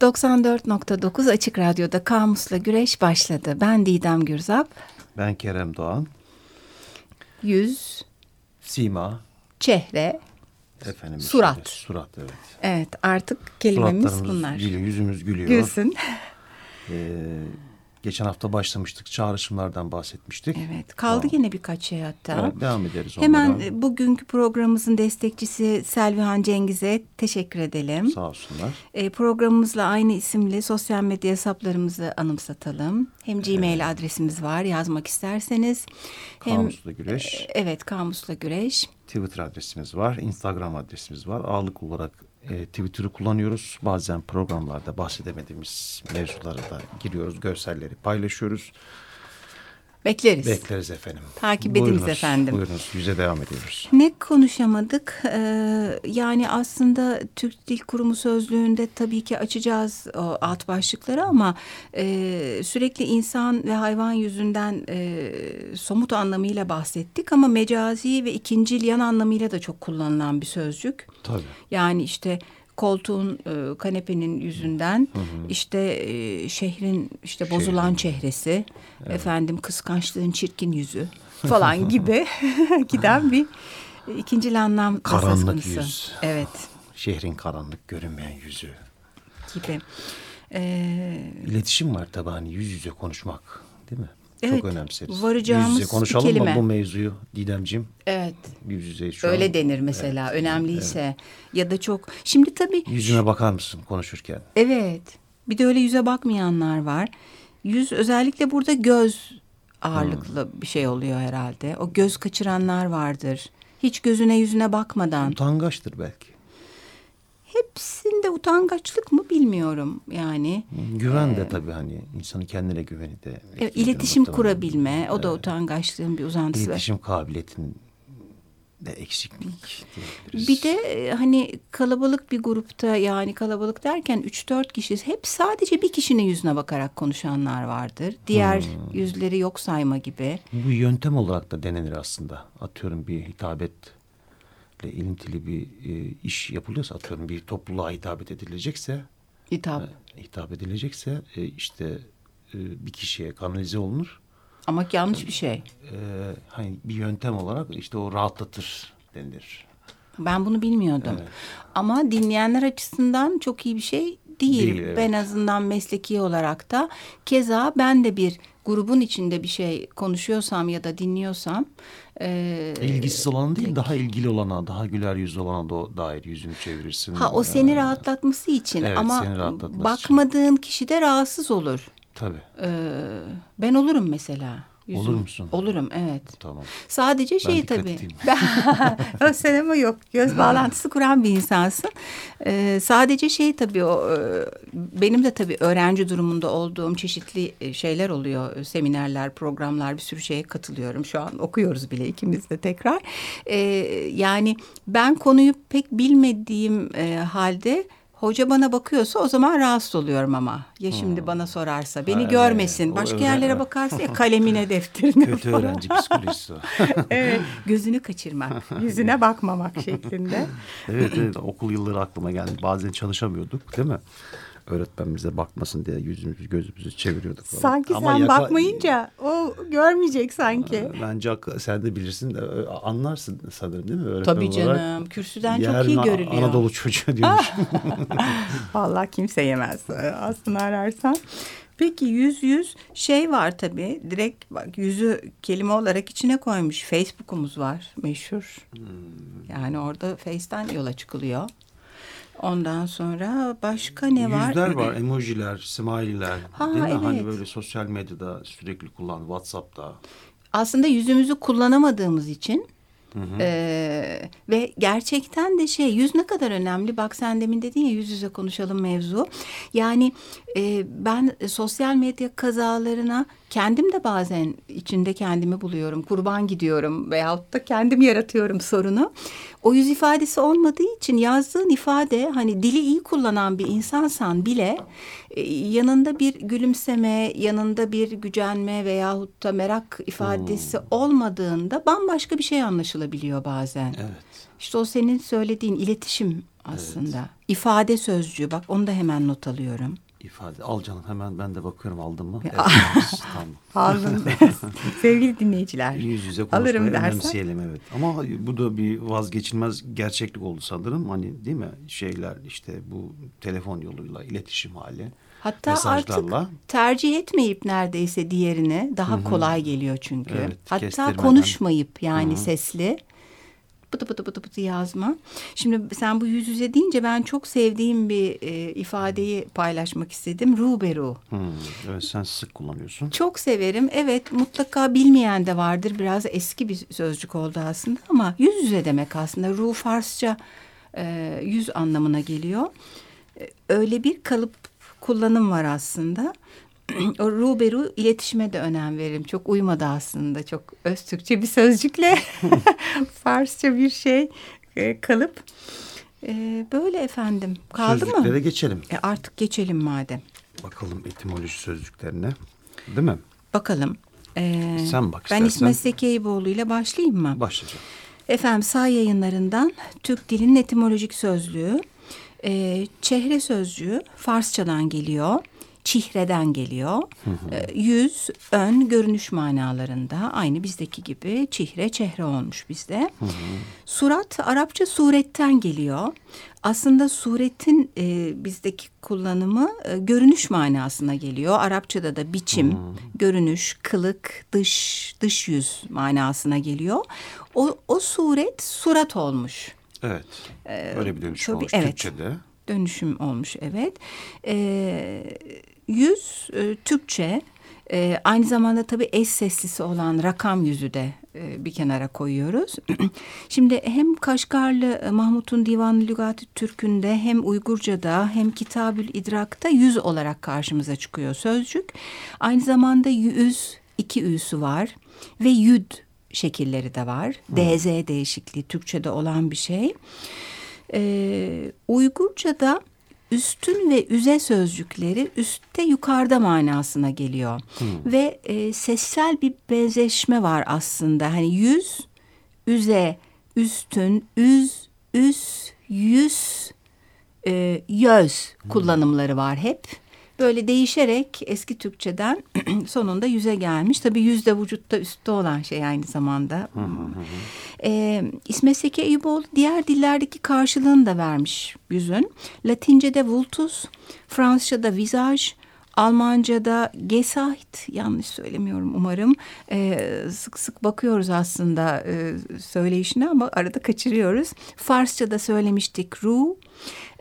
94.9 Açık Radyo'da Kamus'la Güreş başladı. Ben Didem Gürzap. Ben Kerem Doğan. Yüz. Sima. Çehre. Efendim. Surat. Işte, surat evet. Evet artık kelimemiz bunlar. Gülüyor, yüzümüz gülüyor. Gülsün. Ee, geçen hafta başlamıştık. Çağrışımlardan bahsetmiştik. Evet kaldı Tamam. yine birkaç şey hatta. Evet, devam ederiz Hemen onlara. e, bugünkü programımızın destekçisi Selvihan Cengiz'e teşekkür edelim. Sağ olsunlar. E, programımızla aynı isimli sosyal medya hesaplarımızı anımsatalım. Hem Gmail adresimiz var yazmak isterseniz. Hem Kamusla Güreş. e, evet Kamusla Güreş. Twitter adresimiz var. Instagram adresimiz var. Ağırlık olarak e, Twitter'ı kullanıyoruz. Bazen programlarda bahsedemediğimiz mevzulara da giriyoruz. Görselleri paylaşıyoruz. Bekleriz. Bekleriz efendim. Takip ediniz Buyurunuz, efendim. Buyurunuz. Yüze devam ediyoruz. Ne konuşamadık? Ee, yani aslında Türk Dil Kurumu sözlüğünde tabii ki açacağız o alt başlıkları ama e, sürekli insan ve hayvan yüzünden e, somut anlamıyla bahsettik ama mecazi ve ikincil yan anlamıyla da çok kullanılan bir sözcük. Tabii. Yani işte koltuğun e, kanepenin yüzünden işte e, şehrin işte bozulan çehresi efendim kıskançlığın çirkin yüzü falan gibi giden bir ikinci anlam Karanlık konusu. yüz. Evet Şehrin karanlık görünmeyen yüzü. gibi. Ee, İletişim var tabii hani yüz yüze konuşmak değil mi? Evet, Çok önemseriz. varacağımız yüz yüze konuşalım kelime. mı bu mevzuyu Didemciğim? evet Yüz yüze şu öyle an- denir mesela önemliyse ya da çok. Şimdi tabii Yüzüme bakar mısın konuşurken? Evet. Bir de öyle yüze bakmayanlar var. Yüz özellikle burada göz ağırlıklı bir şey oluyor herhalde. O göz kaçıranlar vardır. Hiç gözüne yüzüne bakmadan. Utangaçtır belki. Hepsinde utangaçlık mı bilmiyorum yani. Güven de tabii hani insanın kendine güveni de. Evet, iletişim kurabilme o da utangaçlığın bir uzantısı. İletişim kabiliyetinin de eksiklik diyebiliriz. Bir de e, hani kalabalık bir grupta yani kalabalık derken 3-4 kişi hep sadece bir kişinin yüzüne bakarak konuşanlar vardır. Diğer yüzleri yok sayma gibi. Bu yöntem olarak da denenir aslında. Atıyorum bir hitabetle ilintili bir e, iş yapılıyorsa atıyorum bir topluluğa hitabet edilecekse Hitap. hitap edilecekse e, işte e, bir kişiye kanalize olunur. Ama yanlış bir şey. E, hani bir yöntem olarak işte o rahatlatır denilir. Ben bunu bilmiyordum. Evet. Ama dinleyenler açısından çok iyi bir şey değil. Değil, evet. Ben azından mesleki olarak da keza ben de bir grubun içinde bir şey konuşuyorsam ya da dinliyorsam e, İlgisiz olan değil daha ilgili olana daha güler yüzlü olana da dair yüzünü çevirirsin. ha o seni rahatlatması için Evet, ama rahatlatması bakmadığın kişi de rahatsız olur. Tabii E, ben olurum mesela. Olur musun? Olurum evet. tamam. Sadece şey tabii. Ben, ama yok. Göz bağlantısı kuran bir insansın. Ee, sadece şey tabii o e, benim de tabii öğrenci durumunda olduğum çeşitli e, şeyler oluyor. Seminerler, programlar bir sürü şeye katılıyorum. Şu an okuyoruz bile ikimiz de tekrar. Ee, yani ben konuyu pek bilmediğim e, halde Hoca bana bakıyorsa o zaman rahatsız oluyorum ama. Ya şimdi bana sorarsa, beni Hmm. Ha, görmesin, başka öyle- yerlere bakarsa ya kalemine, defterine Kötü falan. öğrenci psikolojisi evet, gözünü kaçırmak, yüzüne bakmamak şeklinde. evet, evet okul yılları aklıma geldi. Bazen çalışamıyorduk değil mi? Öğretmen bize bakmasın diye yüzümüzü gözümüzü çeviriyorduk falan. Sanki Ama sen yaka- bakmayınca o görmeyecek sanki. Bence sen de bilirsin de anlarsın sanırım değil mi? Öğretmen Tabii olarak. canım, kürsüden çok iyi görülüyor. Anadolu çocuğu diyormuş. Vallahi kimse yemez aslında ararsan. Peki yüz yüz şey var tabii. Direkt bak yüzü kelime olarak içine koymuş. Facebook'umuz var meşhur. Hmm. Yani orada Face'ten yola çıkılıyor. Ondan sonra başka ne var? Yüzler var, emojiler, smiley'ler. Ha, değil mi? evet. Hani böyle sosyal medyada sürekli kullan, WhatsApp'ta. aslında yüzümüzü kullanamadığımız için e, ve gerçekten de şey yüz ne kadar önemli bak sen demin dedin ya yüz yüze konuşalım mevzu yani e, ben sosyal medya kazalarına kendim de bazen içinde kendimi buluyorum kurban gidiyorum veyahut da kendim yaratıyorum sorunu o yüz ifadesi olmadığı için yazdığın ifade hani dili iyi kullanan bir insansan bile e, yanında bir gülümseme, yanında bir gücenme veyahut da merak ifadesi olmadığında bambaşka bir şey anlaşılabiliyor bazen. Evet. İşte o senin söylediğin iletişim aslında. Evet. İfade sözcüğü bak onu da hemen not alıyorum. İfade al canım hemen ben de bakıyorum aldın mı? Evet, tamam. Aldım. Sevgili dinleyiciler. Yüz yüze konuşmayı Alırım önemseyelim evet. Ama bu da bir vazgeçilmez gerçeklik oldu sanırım. Hani değil mi? Şeyler işte bu telefon yoluyla iletişim hali. Hatta mesajlarla. artık tercih etmeyip neredeyse diğerini daha Hı-hı. kolay geliyor çünkü. Evet, Hatta konuşmayıp yani Hı-hı. sesli bıtı bıtı bıtı bıtı yazma. Şimdi sen bu yüz yüze deyince ben çok sevdiğim bir e, ifadeyi paylaşmak istedim. Ruberu. Hmm, evet sen sık kullanıyorsun. Çok severim. Evet mutlaka bilmeyen de vardır. Biraz eski bir sözcük oldu aslında ama yüz yüze demek aslında. Ru Farsça e, yüz anlamına geliyor. E, öyle bir kalıp kullanım var aslında. o ruberu iletişime de önem veririm. Çok uymadı aslında. Çok öz Türkçe bir sözcükle Farsça bir şey e, kalıp. E, böyle efendim. Kaldı Sözcüklere mı? Sözcüklere geçelim. E, artık geçelim madem. Bakalım etimoloji sözcüklerine. Değil mi? Bakalım. Ee, Sen bak istersen. Ben İsmet Sekeyboğlu ile başlayayım mı? Başlayacağım. Efendim sağ yayınlarından Türk dilinin etimolojik sözlüğü. E, çehre sözcüğü Farsçadan geliyor çihreden geliyor. Hı hı. Ee, yüz, ön, görünüş manalarında aynı bizdeki gibi çihre, çehre olmuş bizde. Hı. Surat Arapça suretten geliyor. Aslında suretin e, bizdeki kullanımı e, görünüş manasına geliyor. Arapçada da biçim, hı. görünüş, kılık, dış, dış yüz manasına geliyor. O, o suret surat olmuş. Evet. Ee, Öyle bir dönüşüm tabii, olmuş evet. Türkçe'de. Dönüşüm olmuş evet. Ee, yüz e, Türkçe e, aynı zamanda tabii eş seslisi olan rakam yüzü de e, bir kenara koyuyoruz. Şimdi hem Kaşgarlı e, Mahmut'un Divan Lügati Türk'ünde hem Uygurca'da hem Kitabül İdrak'ta yüz olarak karşımıza çıkıyor sözcük. Aynı zamanda yüz iki üsü var ve yüd şekilleri de var. Hmm. DZ değişikliği Türkçe'de olan bir şey. Ee, Uygurca'da üstün ve üze sözcükleri üstte yukarıda manasına geliyor. Hmm. Ve e, sessel bir benzeşme var aslında. Hani yüz, üze, üstün, üz, üs, yüz, e, yüz hmm. kullanımları var hep böyle değişerek eski Türkçeden sonunda yüze gelmiş. Tabii yüz de vücutta üstte olan şey aynı zamanda. ee, İsmet Seki Eyüboğlu diğer dillerdeki karşılığını da vermiş yüzün. Latince'de vultus, Fransızca'da visage, Almanca'da Gesicht yanlış söylemiyorum umarım ee, sık sık bakıyoruz aslında e, söyleyişine ama arada kaçırıyoruz. Farsça'da söylemiştik ru,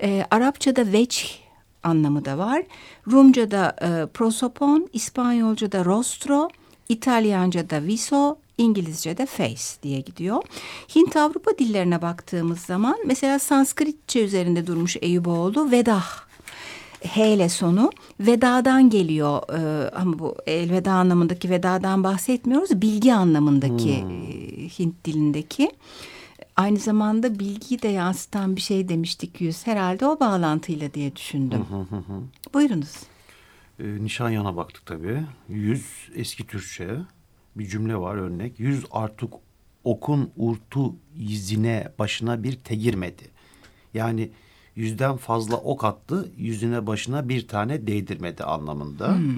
e, Arapça'da veç anlamı da var. Rumca'da e, prosopon, İspanyolca'da rostro, İtalyanca'da viso, İngilizce'de face diye gidiyor. Hint Avrupa dillerine baktığımız zaman mesela Sanskritçe üzerinde durmuş Eyüboğlu vedah H ile sonu vedadan geliyor ee, ama bu elveda anlamındaki vedadan bahsetmiyoruz bilgi anlamındaki hmm. e, Hint dilindeki aynı zamanda bilgiyi de yansıtan bir şey demiştik yüz. Herhalde o bağlantıyla diye düşündüm. Buyurunuz. E, Nişanyana baktık tabii. Yüz eski Türkçe bir cümle var örnek. Yüz artık okun urtu yüzüne başına bir tegirmedi. Yani yüzden fazla ok attı yüzüne başına bir tane değdirmedi anlamında. Hmm.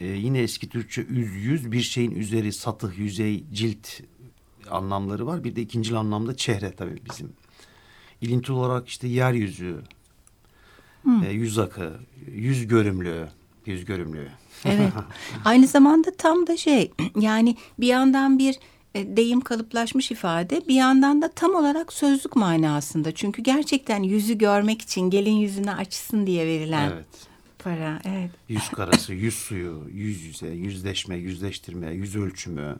Ee, yine eski Türkçe üz yüz bir şeyin üzeri satıh yüzey cilt anlamları var. Bir de ikinci anlamda çehre tabii bizim. İlinti olarak işte yeryüzü, e, yüz akı, yüz görümlü, yüz görümlü. Evet. Aynı zamanda tam da şey yani bir yandan bir e, deyim kalıplaşmış ifade bir yandan da tam olarak sözlük manasında. Çünkü gerçekten yüzü görmek için gelin yüzünü açsın diye verilen evet. para. Evet. Yüz karası, yüz suyu, yüz yüze, yüzleşme, yüzleştirme, yüz ölçümü,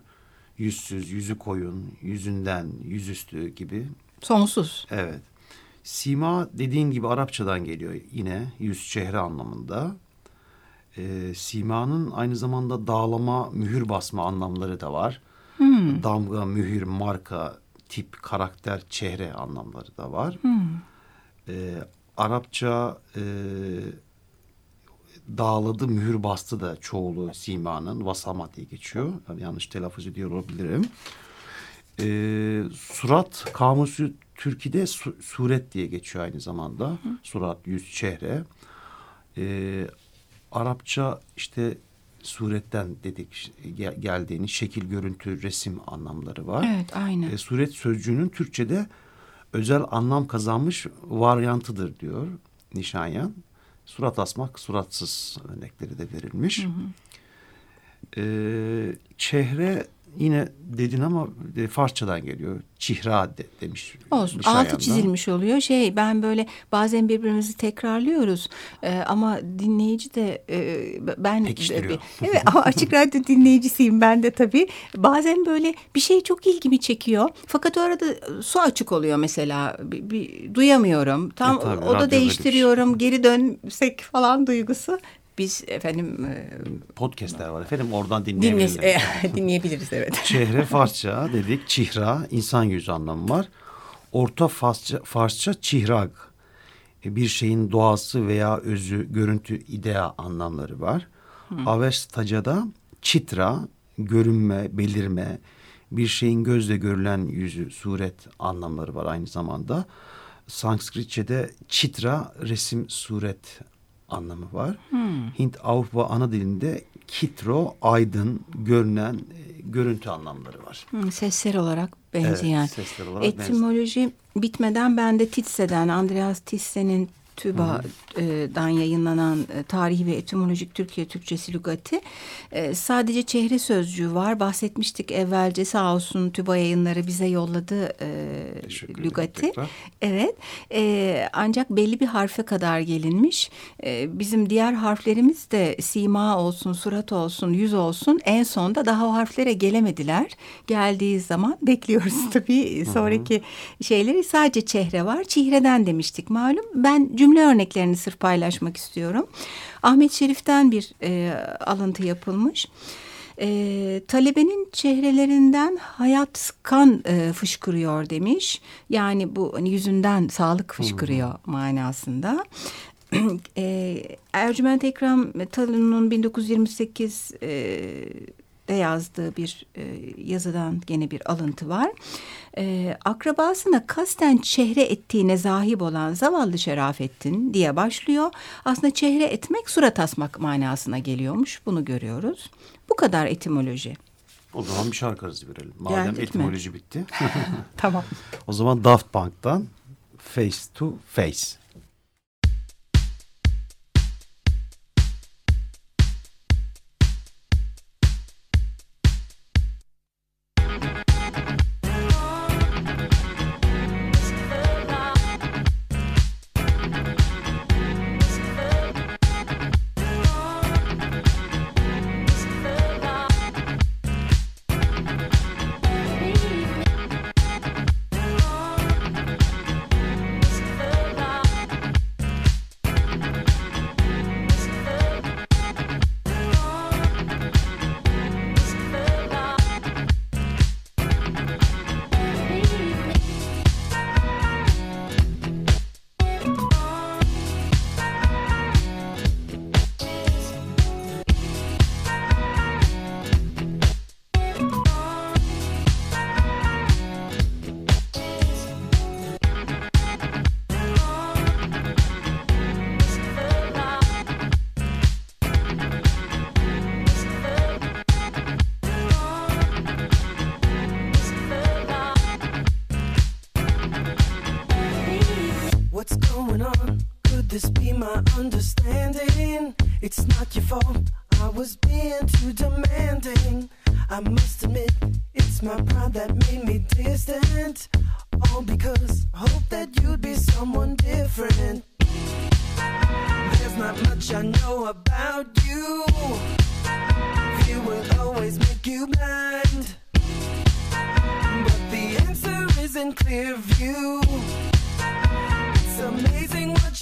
yüzsüz, yüzü koyun, yüzünden, yüzüstü gibi. Sonsuz. Evet. Sima dediğin gibi Arapçadan geliyor yine yüz çehre anlamında. Ee, simanın aynı zamanda dağlama, mühür basma anlamları da var. Hmm. Damga, mühür, marka, tip, karakter, çehre anlamları da var. Hmm. Ee, Arapça e, dağladı, mühür bastı da çoğulu simanın vasama diye geçiyor. Yani yanlış telaffuz ediyor olabilirim. E, surat kamusu Türkiye'de su, suret diye geçiyor aynı zamanda. Hı. Surat, yüz, çehre. E, Arapça işte suretten dedik gel, geldiğini şekil, görüntü, resim anlamları var. Evet, aynı. E, suret sözcüğünün Türkçe'de özel anlam kazanmış varyantıdır diyor Nişanyan. Surat asmak, suratsız örnekleri de verilmiş. Hı hı. Ee, çehre yine dedin ama e, Farsçadan geliyor. Çihra de, demiş. Olsun. Altı çizilmiş oluyor. Şey ben böyle bazen birbirimizi tekrarlıyoruz. Ee, ama dinleyici de e, ben Pekiştiriyor. evet ama açık radyo dinleyicisiyim ben de tabii. Bazen böyle bir şey çok ilgimi çekiyor. Fakat o arada su açık oluyor mesela. Bir, bir duyamıyorum. Tam e, tabii, o da değiştiriyorum. Şey. Geri dönsek falan duygusu biz efendim e, podcastler var efendim oradan dinleyebiliriz. Dinle, e, dinleyebiliriz evet. Çehre Farsça dedik çihra insan yüzü anlamı var. Orta Farsça, Farsça çihrag e, bir şeyin doğası veya özü, görüntü, idea anlamları var. Hmm. Avestaca'da çitra, görünme, belirme, bir şeyin gözle görülen yüzü, suret anlamları var aynı zamanda. Sanskritçe'de çitra, resim, suret anlamı var. Hmm. Hint Avrupa ana dilinde kitro, aydın, görünen, e, görüntü anlamları var. Hmm, sesler olarak benzeyen. Evet, sesler olarak Etimoloji benzeyen. bitmeden ben de Titse'den, Andreas Titse'nin TÜBA'dan yayınlanan e, Tarihi ve Etimolojik Türkiye Türkçesi Lügati. E, sadece çehre sözcüğü var. Bahsetmiştik evvelce sağ olsun TÜBA yayınları bize yolladı e, Lügati. Evet. Ancak belli bir harfe kadar gelinmiş. Bizim diğer harflerimiz de sima olsun, surat olsun, yüz olsun. En sonda daha o harflere gelemediler. Geldiği zaman bekliyoruz tabii sonraki şeyleri. Sadece çehre var. Çihreden demiştik malum. Ben cümle örneklerini sırf paylaşmak istiyorum. Ahmet Şerif'ten bir e, alıntı yapılmış. E, talebenin çehrelerinden hayat kan e, fışkırıyor demiş. Yani bu hani yüzünden sağlık fışkırıyor hmm. manasında. e, Ercüment Ekrem Talun'un 1928 e, de yazdığı bir e, yazıdan gene bir alıntı var. E, akrabasına kasten çehre ettiğine zahip olan zavallı Şerafettin diye başlıyor. Aslında çehre etmek surat asmak manasına geliyormuş. Bunu görüyoruz. Bu kadar etimoloji. O zaman bir şarkı arası verelim. Madem Geldik etimoloji mi? bitti. tamam. O zaman Daft Punk'tan Face to Face.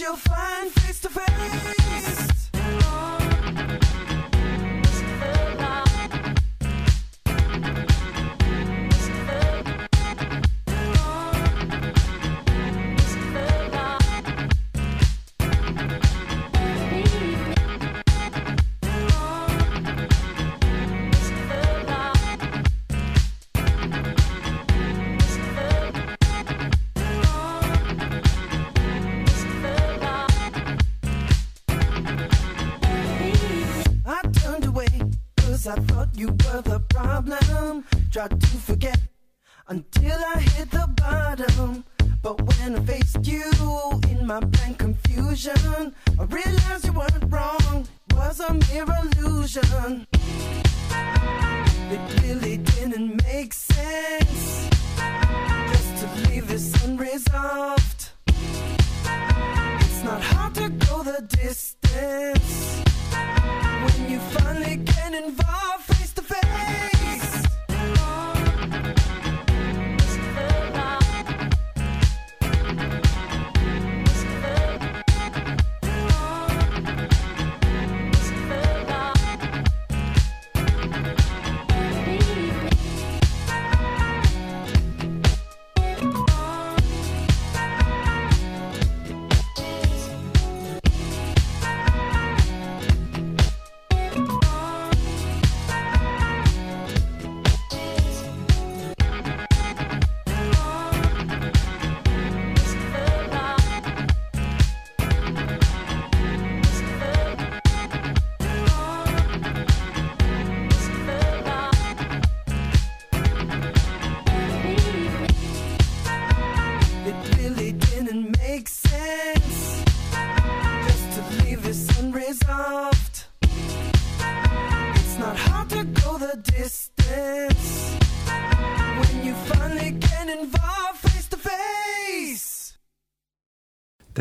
you'll find face to face. When you in my blank confusion, I realized you weren't wrong. Was a mere illusion. It really didn't make sense just to leave this unresolved. It's not hard to go the distance when you finally get involved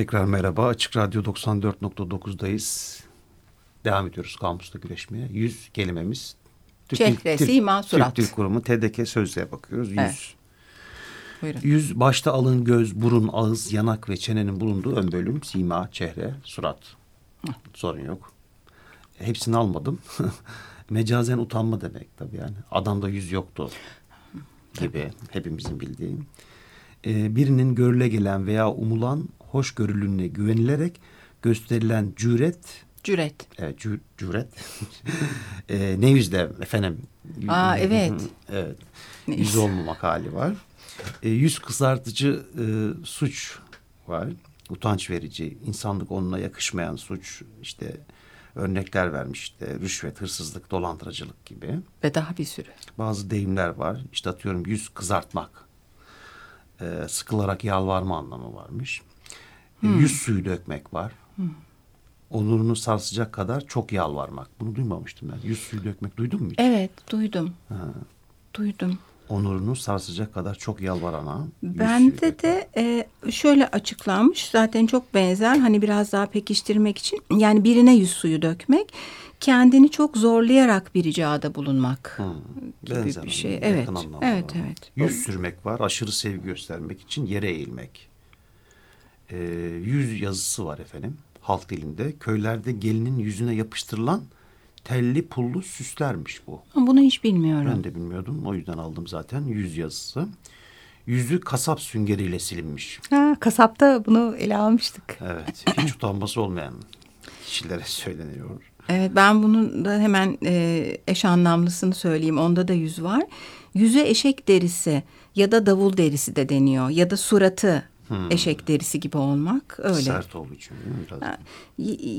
Tekrar merhaba. Açık Radyo 94.9'dayız. Devam ediyoruz kampüste güreşmeye. Yüz kelimemiz. Çehre, sima, surat. Türk Dil Kurumu TDK sözlüğe bakıyoruz. Yüz. Evet. Buyurun. Yüz başta alın, göz, burun, ağız, yanak ve çenenin bulunduğu ön bölüm. Sima, çehre, surat. Sorun yok. Hepsini almadım. Mecazen utanma demek tabii yani. Adamda yüz yoktu gibi hepimizin bildiği. Ee, birinin görüle gelen veya umulan hoşgörülüğüne güvenilerek gösterilen cüret Cüret. Evet, cü- cüret. e, ne yüzde efendim? Aa, evet. evet. Yüz? olmamak hali var. E, yüz kızartıcı e, suç var. Utanç verici, insanlık onunla yakışmayan suç. işte örnekler vermiş işte rüşvet, hırsızlık, dolandırıcılık gibi. Ve daha bir sürü. Bazı deyimler var. İşte atıyorum yüz kızartmak. E, sıkılarak yalvarma anlamı varmış. E, yüz suyu dökmek var. Onurunu sarsacak kadar çok yalvarmak. Bunu duymamıştım ben. Yüz suyu dökmek duydun mu hiç? Evet duydum. Duydum. Onurunu sarsacak kadar çok yalvarana. Bende de e, şöyle açıklanmış zaten çok benzer hani biraz daha pekiştirmek için yani birine yüz suyu dökmek kendini çok zorlayarak bir ricada bulunmak gibi Benzer bir şey. Evet, evet, evet. Yüz sürmek var. Aşırı sevgi göstermek için yere eğilmek. Ee, yüz yazısı var efendim. Halk dilinde. Köylerde gelinin yüzüne yapıştırılan telli pullu süslermiş bu. Bunu hiç bilmiyorum. Ben de bilmiyordum. O yüzden aldım zaten. Yüz yazısı. Yüzü kasap süngeriyle silinmiş. Ha, kasapta bunu ele almıştık. Evet. Hiç utanması olmayan kişilere söyleniyor. Evet ben bunun da hemen e, eş anlamlısını söyleyeyim. Onda da yüz var. Yüze eşek derisi ya da davul derisi de deniyor. Ya da suratı eşek derisi gibi olmak öyle. Sert olduğu için? Biraz.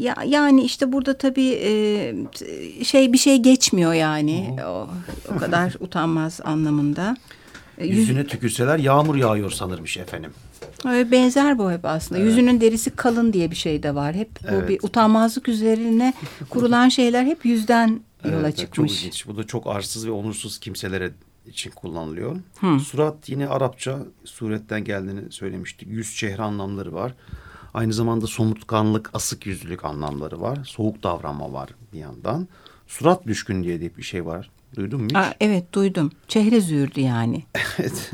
Ya, yani işte burada tabii e, şey bir şey geçmiyor yani. O, o kadar utanmaz anlamında. E, yüz- Yüzüne tükürseler yağmur yağıyor sanırmış efendim. Öyle benzer bu hep aslında. Yüzünün derisi kalın diye bir şey de var. Hep bu Evet. bir utanmazlık üzerine kurulan şeyler hep yüzden yola Evet, Çok çıkmış. ilginç. Bu da çok arsız ve onursuz kimselere için kullanılıyor. Surat yine Arapça suretten geldiğini söylemiştik. Yüz çehre anlamları var. Aynı zamanda somurtkanlık, asık yüzlülük anlamları var. Soğuk davranma var bir yandan. Surat düşkün diye de bir şey var. Duydun mu hiç? Aa, evet duydum. Çehre züğürdü yani. evet.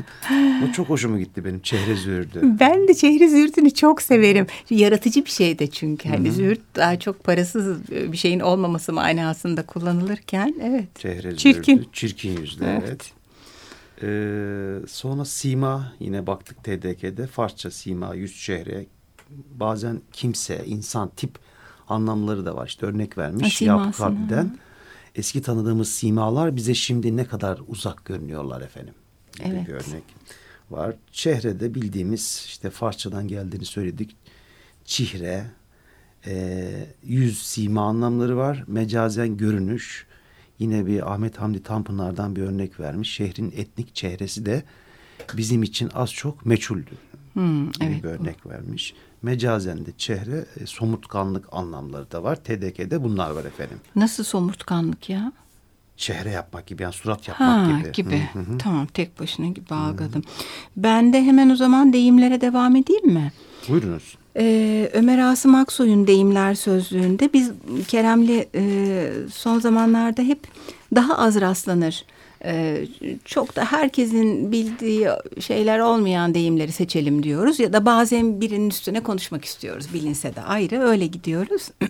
Bu çok hoşuma gitti benim. Çehre züğürdü. Ben de çehre züğürtünü çok severim. Yaratıcı bir şey de çünkü. Hani züğürt daha çok parasız bir şeyin olmaması manasında kullanılırken. Evet. Çehre Çirkin. züğürdü. Çirkin yüzlü evet. Evet. Ee, sonra sima yine baktık TDK'de. Farsça sima, yüz çehre. Bazen kimse, insan, tip anlamları da var. İşte örnek vermiş Rabi'den. Eski tanıdığımız simalar bize şimdi ne kadar uzak görünüyorlar efendim. Gibi Evet. bir örnek var. Çehrede bildiğimiz işte Farsçadan geldiğini söyledik. Çihre, e, yüz, sima anlamları var. Mecazen görünüş, Yine bir Ahmet Hamdi Tanpınar'dan bir örnek vermiş. Şehrin etnik çehresi de bizim için az çok meçhuldü. Hmm, gibi evet. bir örnek vermiş. Mecazen de çehre e, somurtkanlık anlamları da var. TDK'de bunlar var efendim. Nasıl somurtkanlık ya? Çehre yapmak gibi yani surat yapmak Ha gibi. gibi. Hı hı. Tamam tek başına gibi algıladım. Ben de hemen o zaman deyimlere devam edeyim mi? Buyurunuz. Ee, Ömer Asım Aksoy'un deyimler sözlüğünde biz Kerem'le e, son zamanlarda hep daha az rastlanır. e, çok da herkesin bildiği şeyler olmayan deyimleri seçelim diyoruz ya da bazen birinin üstüne konuşmak istiyoruz bilinse de ayrı öyle gidiyoruz.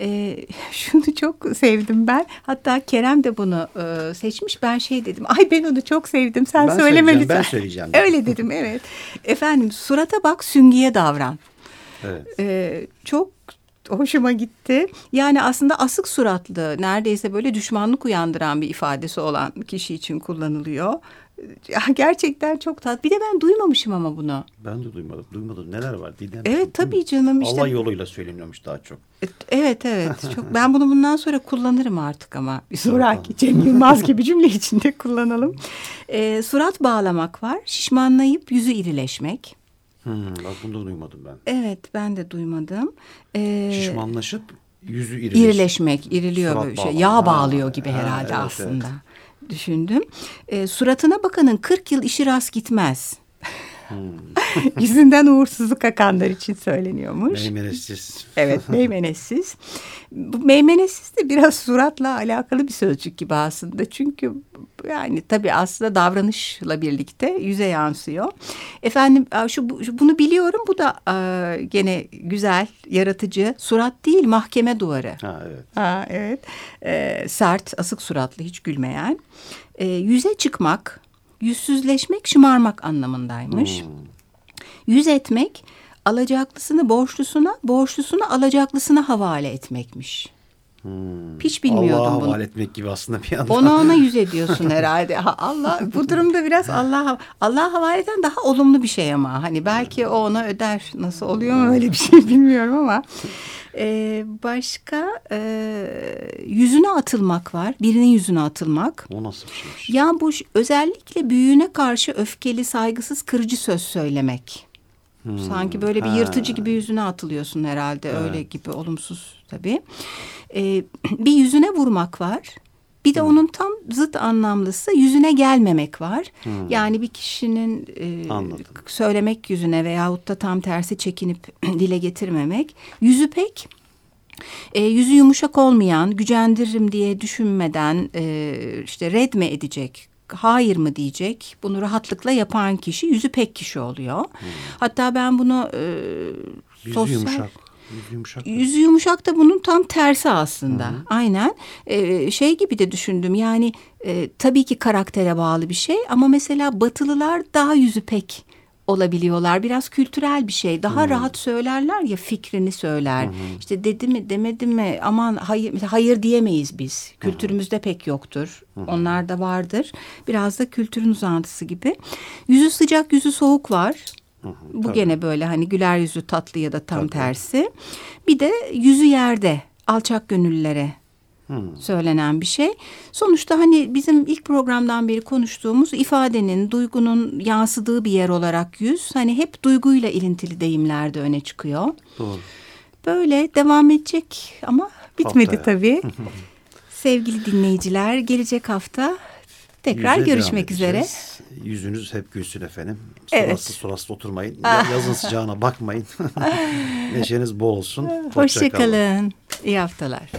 E, şunu çok sevdim ben. Hatta Kerem de bunu e, seçmiş. Ben şey dedim. Ay ben onu çok sevdim. Sen Ben söyleme lütfen. ben söyleyeceğim. Öyle dedim evet. Efendim surata bak süngüye davran. Evet. Ee, çok hoşuma gitti. Yani aslında asık suratlı, neredeyse böyle düşmanlık uyandıran bir ifadesi olan kişi için kullanılıyor. Ya gerçekten çok tat. Bir de ben duymamışım ama bunu. Ben de duymadım. Duymadım. Neler var? Didem? Evet tabii canım işte. Allah yoluyla söyleniyormuş daha çok. Evet evet. Çok ben bunu bundan sonra kullanırım artık ama bir sonraki Cem Yılmaz gibi cümle içinde kullanalım. Ee, surat bağlamak var. Şişmanlayıp yüzü irileşmek. Hmm, bak bunu da duymadım ben. Evet ben de duymadım. Ee, Şişmanlaşıp yüzü irileş. İrileşmek, iriliyor Surat böyle şey. Yağ bağlıyor gibi ha, herhalde evet, aslında. Düşündüm. Ee, suratına bakanın 40 yıl işi rast gitmez. Hmm. Yüzünden uğursuzluk akanlar için söyleniyormuş. Meymenetsiz. Evet, meymenetsiz. Bu meymenetsiz de biraz suratla alakalı bir sözcük gibi aslında. Çünkü yani tabii aslında davranışla birlikte yüze yansıyor. Efendim şu, bunu biliyorum. Bu da e, gene güzel, yaratıcı. Surat değil, mahkeme duvarı. Ha evet. Ha, evet. Ee, sert, asık suratlı, hiç gülmeyen. Ee, yüze çıkmak, yüzsüzleşmek, şımarmak anlamındaymış. Hmm. Yüz etmek, alacaklısını borçlusuna, borçlusunu alacaklısına havale etmekmiş. Hmm. Hiç bilmiyordum Allah'a bunu. havale etmek gibi aslında bir anda. Ona ona yüz ediyorsun herhalde. Ha, Allah bu durumda biraz Allah Allah havaleden daha olumlu bir şey ama hani belki o ona öder. Nasıl oluyor mu öyle bir şey bilmiyorum ama. Ee, başka e, yüzüne atılmak var. Birinin yüzüne atılmak. O nasıl bir şeymiş? Ya bu özellikle büyüğüne karşı öfkeli, saygısız, kırıcı söz söylemek. Hmm. Sanki böyle bir Ha. yırtıcı gibi yüzüne atılıyorsun herhalde. Öyle gibi olumsuz tabii. Ee, bir yüzüne vurmak var. Bir de onun tam zıt anlamlısı yüzüne gelmemek var. Yani bir kişinin e, Anladım. söylemek yüzüne veyahut da tam tersi çekinip dile getirmemek. Yüzü pek e, yüzü yumuşak olmayan, gücendiririm diye düşünmeden e, işte red mi edecek, hayır mı diyecek, bunu rahatlıkla yapan kişi yüzü pek kişi oluyor. Hatta ben bunu e, Yüzü sosyal... yumuşak. Yüzü yumuşak. Yüzü yumuşak da bunun tam tersi aslında. Aynen. Ee, şey gibi de düşündüm. Yani e, tabii ki karaktere bağlı bir şey ama mesela Batılılar daha yüzü pek olabiliyorlar. Biraz kültürel bir şey. Daha rahat söylerler ya fikrini söyler. İşte dedi mi demedi mi aman hayır hayır diyemeyiz biz. Kültürümüzde pek yoktur. Onlarda vardır. Biraz da kültürün uzantısı gibi. Yüzü sıcak yüzü soğuk var. Bu tabii. gene böyle hani güler yüzü tatlı ya da tam tersi. Bir de yüzü yerde alçak gönüllülere Hmm. söylenen bir şey. Sonuçta hani bizim ilk programdan beri konuştuğumuz ifadenin, duygunun yansıdığı bir yer olarak yüz hani hep duyguyla ilintili deyimlerde öne çıkıyor. Doğru. Böyle devam edecek ama bitmedi Haftaya. tabii. Sevgili dinleyiciler gelecek hafta tekrar Yüze görüşmek üzere. Yüzünüz hep gülsün efendim. Evet. Suraslı suraslı oturmayın. Ya- Yazın sıcağına bakmayın. Neşeniz bol olsun. Hoşça kalın. Hoşçakalın. İyi haftalar.